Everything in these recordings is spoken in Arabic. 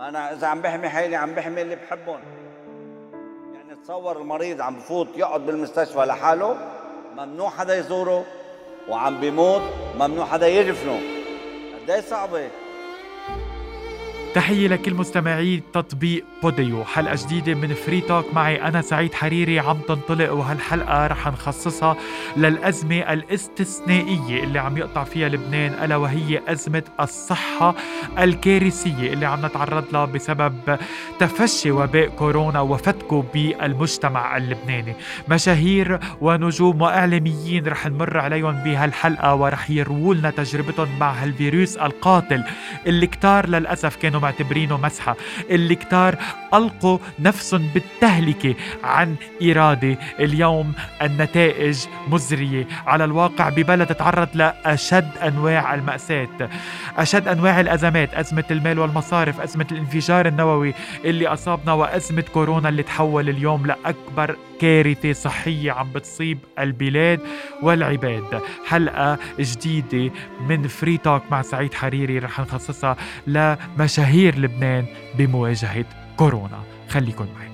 أنا إذا عم بحمي حالي عم بحمي اللي بحبهم. يعني تصور المريض عم بفوت يقعد بالمستشفى لحاله ممنوع حدا يزوره وعم بيموت ممنوع حدا يدفنه قد صعبة؟ تحية لكل مستمعي تطبيق Podeo. حلقة جديدة من Free Talk معي أنا سعيد حريري عم تنطلق وهالحلقة رح نخصصها للأزمة الاستثنائية اللي عم يقطع فيها لبنان ألا وهي أزمة الصحة الكارثية اللي عم نتعرض لها بسبب تفشي وباء كورونا وفتكه بالمجتمع اللبناني. مشاهير ونجوم وإعلاميين رح نمر عليهم بهالحلقة ورح يرووا لنا تجربتهم مع هالفيروس القاتل اللي كتار للأسف كانوا معتبرينه مسحة اللي كتار ألقوا نفسهم بالتهلكة عن إرادة اليوم النتائج مزرية. على الواقع ببلد تعرض لأشد أنواع المأساة أشد أنواع الأزمات أزمة المال والمصارف أزمة الانفجار النووي اللي أصابنا وأزمة كورونا اللي تحول اليوم لأكبر كارثة صحية عم بتصيب البلاد والعباد. حلقة جديدة من فري توك مع سعيد حريري رح نخصصها لمشاهير لبنان بمواجهة كورونا. خليكن معي.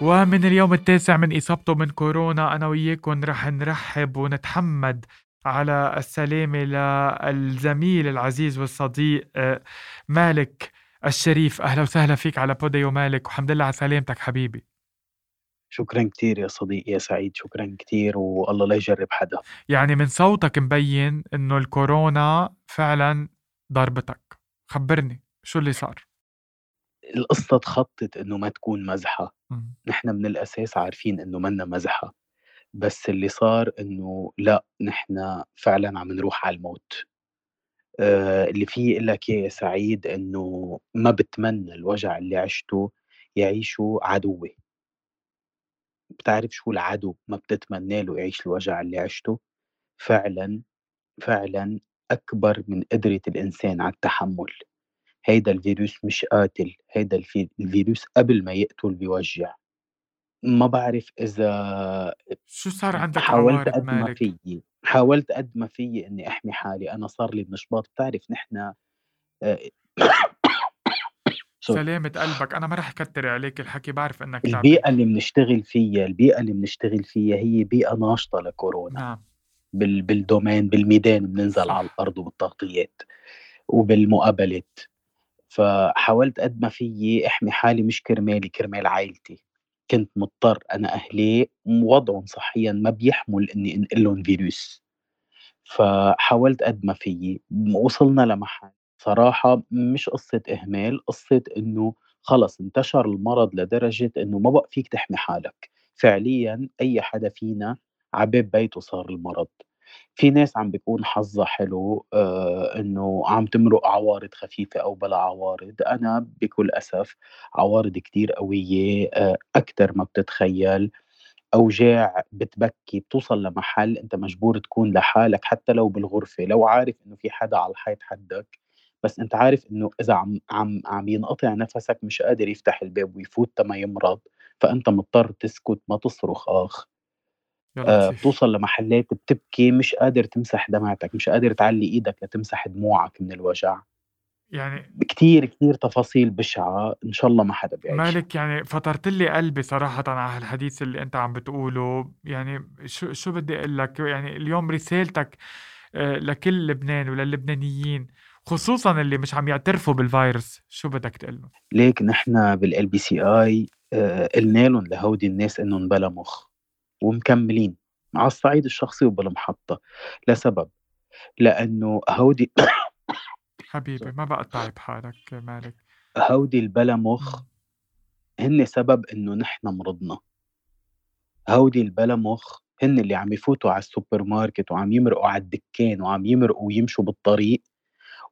ومن اليوم التاسع من إصابته من كورونا أنا وياكم رح نرحب ونتحمد على السلامة للزميل العزيز والصديق آه، مالك الشريف. أهلا وسهلا فيك على بوديو مالك وحمد لله على سلامتك حبيبي. شكرا كتير يا صديقي يا سعيد شكرا كتير والله لا يجرب حدا. يعني من صوتك مبين إنه الكورونا فعلا ضربتك. خبرني شو اللي صار؟ القصة تخطط إنه ما تكون مزحة. مم. نحن من الأساس عارفين إنه منا مزحة. بس اللي صار إنه لا نحن فعلا عم نروح على الموت. آه اللي فيه أقول لك يا سعيد إنه ما بتمنى الوجع اللي عشته يعيشه عدوي بتعرف شو العدو؟ ما بتتمنى له يعيش الوجع اللي عشته. فعلا فعلا أكبر من قدرة الإنسان على التحمل. هيدا الفيروس مش قاتل. هيدا الفي- الفيروس قبل ما يقتل بيوجع. ما بعرف إذا شو صار عندك حاولت عوارض قد ما مالك؟ فيي حاولت قد ما فيي إني أحمي حالي. أنا صار لي من شباط بتعرف نحن آه، sorry. سلامة قلبك. أنا ما رح كتر عليك الحكي بعرف إنك تعبان البيئة اللي بنشتغل فيها البيئة اللي بنشتغل فيها هي بيئة ناشطة لكورونا. نعم. بال بال domain بالميدان بننزل. على الأرض وبالتغطيات وبالمقابلات. فحاولت قد ما فيي أحمي حالي مش كرمالي كرمال عائلتي. كنت مضطر أنا أهلي وضعهم صحيا ما بيحمل اني انقل لهم فيروس. فحاولت قد ما فيي وصلنا لمحل. صراحة مش قصة إهمال قصة إنه خلص انتشر المرض لدرجة إنه ما بقى فيك تحمي حالك. فعليا أي حدا فينا عباب بيته صار المرض. في ناس عم بيكون حظها حلو آه إنه عم تمرق عوارض خفيفة أو بلا عوارض. أنا بكل أسف عوارض كتير قوية آه أكثر ما بتتخيل. أوجاع بتبكي بتوصل لمحل أنت مجبور تكون لحالك حتى لو بالغرفة. لو عارف إنه في حدا على الحيط حدك بس أنت عارف إنه إذا عم عم عم ينقطع نفسك مش قادر يفتح الباب ويفوت تما يمرض فأنت مضطر تسكت ما تصرخ يا آه، بتوصل لمحلات بتبكي مش قادر تمسح دمعتك مش قادر تعلي إيدك لتمسح دموعك من الوجع. يعني كتير كتير تفاصيل بشعة إن شاء الله ما حدا بيعيش. مالك يعني فطرت لي قلبي صراحة على هالحديث اللي أنت عم بتقوله. يعني شو شو بدي أقول لك؟ يعني اليوم رسالتك آه، لكل لبنان وللبنانيين خصوصا اللي مش عم يعترفوا بالفيروس. شو بدك تقول لهم؟ ليك نحن بال LBCI قلنا لهم لهودي الناس إنهم بلا مخ. ومكملين على الصعيد الشخصي وبالمحطة لسبب لأنه هودي حبيبي ما بقى تعب حالك مالك؟ هودي البلا مخ هن سبب إنه نحن مرضنا. هودي البلا مخ هن اللي عم يفوتوا على السوبر ماركت وعم يمرقوا على الدكان وعم يمرقوا ويمشوا بالطريق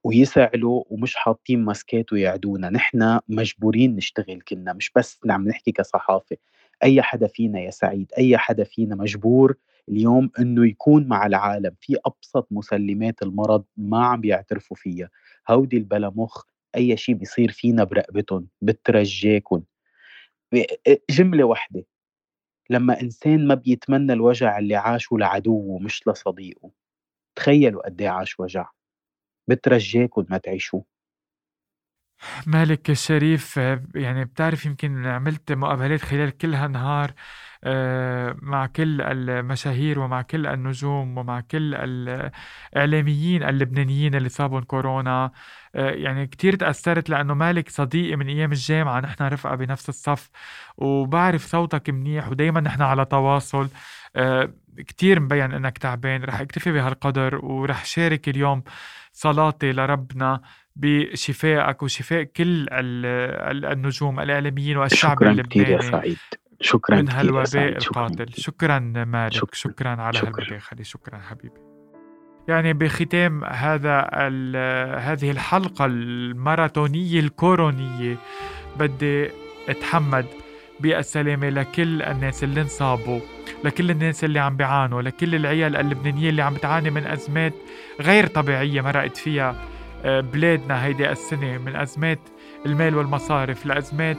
ويسعلوا ومش حاطين ماسكات ويعدونا. نحن مجبورين نشتغل كلنا مش بس عم نحكي كصحافة. أي حدا فينا يا سعيد أي حدا فينا مجبور اليوم إنه يكون مع العالم. في أبسط مسلمات المرض ما عم بيعترفوا فيها. هودي البلا مخ أي شيء بيصير فينا برقبتهم بترجاكم جملة واحدة لما إنسان ما بيتمنى الوجع اللي عاشه لعدوه مش لصديقه. تخيلوا قد إيه عاش وجع. بترجاكم ما تعيشوه. مالك الشريف يعني بتعرف يمكن عملت مقابلات خلال كل هالنهار آه، مع كل المشاهير ومع كل النجوم ومع كل الإعلاميين اللبنانيين اللي صابهم كورونا. آه، يعني كتير تأثرت لأنه مالك صديقي من أيام الجامعة نحن رفقة بنفس الصف وبعرف صوتك منيح ودايما نحن على تواصل. آه، كتير مبين إنك تعبان رح اكتفي بهالقدر ورح شارك اليوم صلاتي لربنا. بشفائك وشفاء كل النجوم الإعلاميين والشعب شكرا كثير يا سعيد. شكرا من هالوباء القاتل. شكرا مالك. شكرا, شكرا على هالمداخله شكرا حبيبي. يعني بختام هذا هذه الحلقة الماراثونية الكورونية بدي أتحمد بالسلامة لكل الناس اللي انصابوا لكل الناس اللي عم بيعانوا لكل العيال اللبنانية اللي عم بتعاني من أزمات غير طبيعية مرقت فيها. بلادنا هيدي السنة من أزمات المال والمصارف لأزمات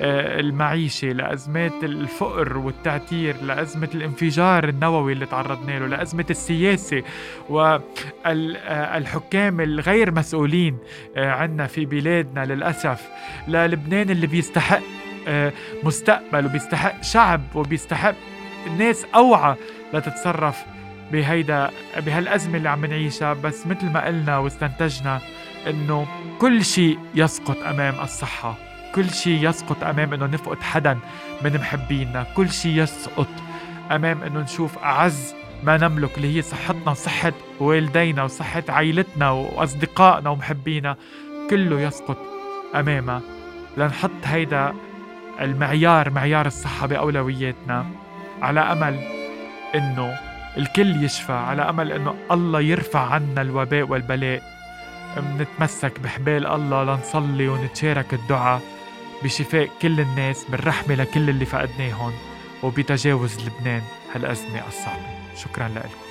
آه، المعيشة لأزمات الفقر والتعتير لأزمة الانفجار النووي اللي تعرضنا له لأزمة السياسة والحكام الغير مسؤولين آه، عنا في بلادنا للأسف. للبنان اللي بيستحق مستقبل وبيستحق شعب وبيستحق ناس أوعى لتتصرف بهيدا بهالأزمة اللي عم نعيشها بس مثل ما قلنا واستنتجنا إنه كل شيء يسقط أمام الصحة. كل شيء يسقط أمام إنه نفقد حدا من محبينا. كل شيء يسقط أمام إنه نشوف أعز ما نملك اللي هي صحتنا وصحة والدينا وصحة عائلتنا وأصدقائنا ومحبينا. كله يسقط أمامها. لنحط هيدا المعيار معيار الصحة بأولوياتنا على أمل إنه الكل يشفى على أمل إنه الله يرفع عنا الوباء والبلاء. منتمسك بحبال الله لنصلي ونتشارك الدعاء بشفاء كل الناس بالرحمة لكل اللي فقدناهم وبتجاوز لبنان هالأزمة الصعبة. شكرا لكم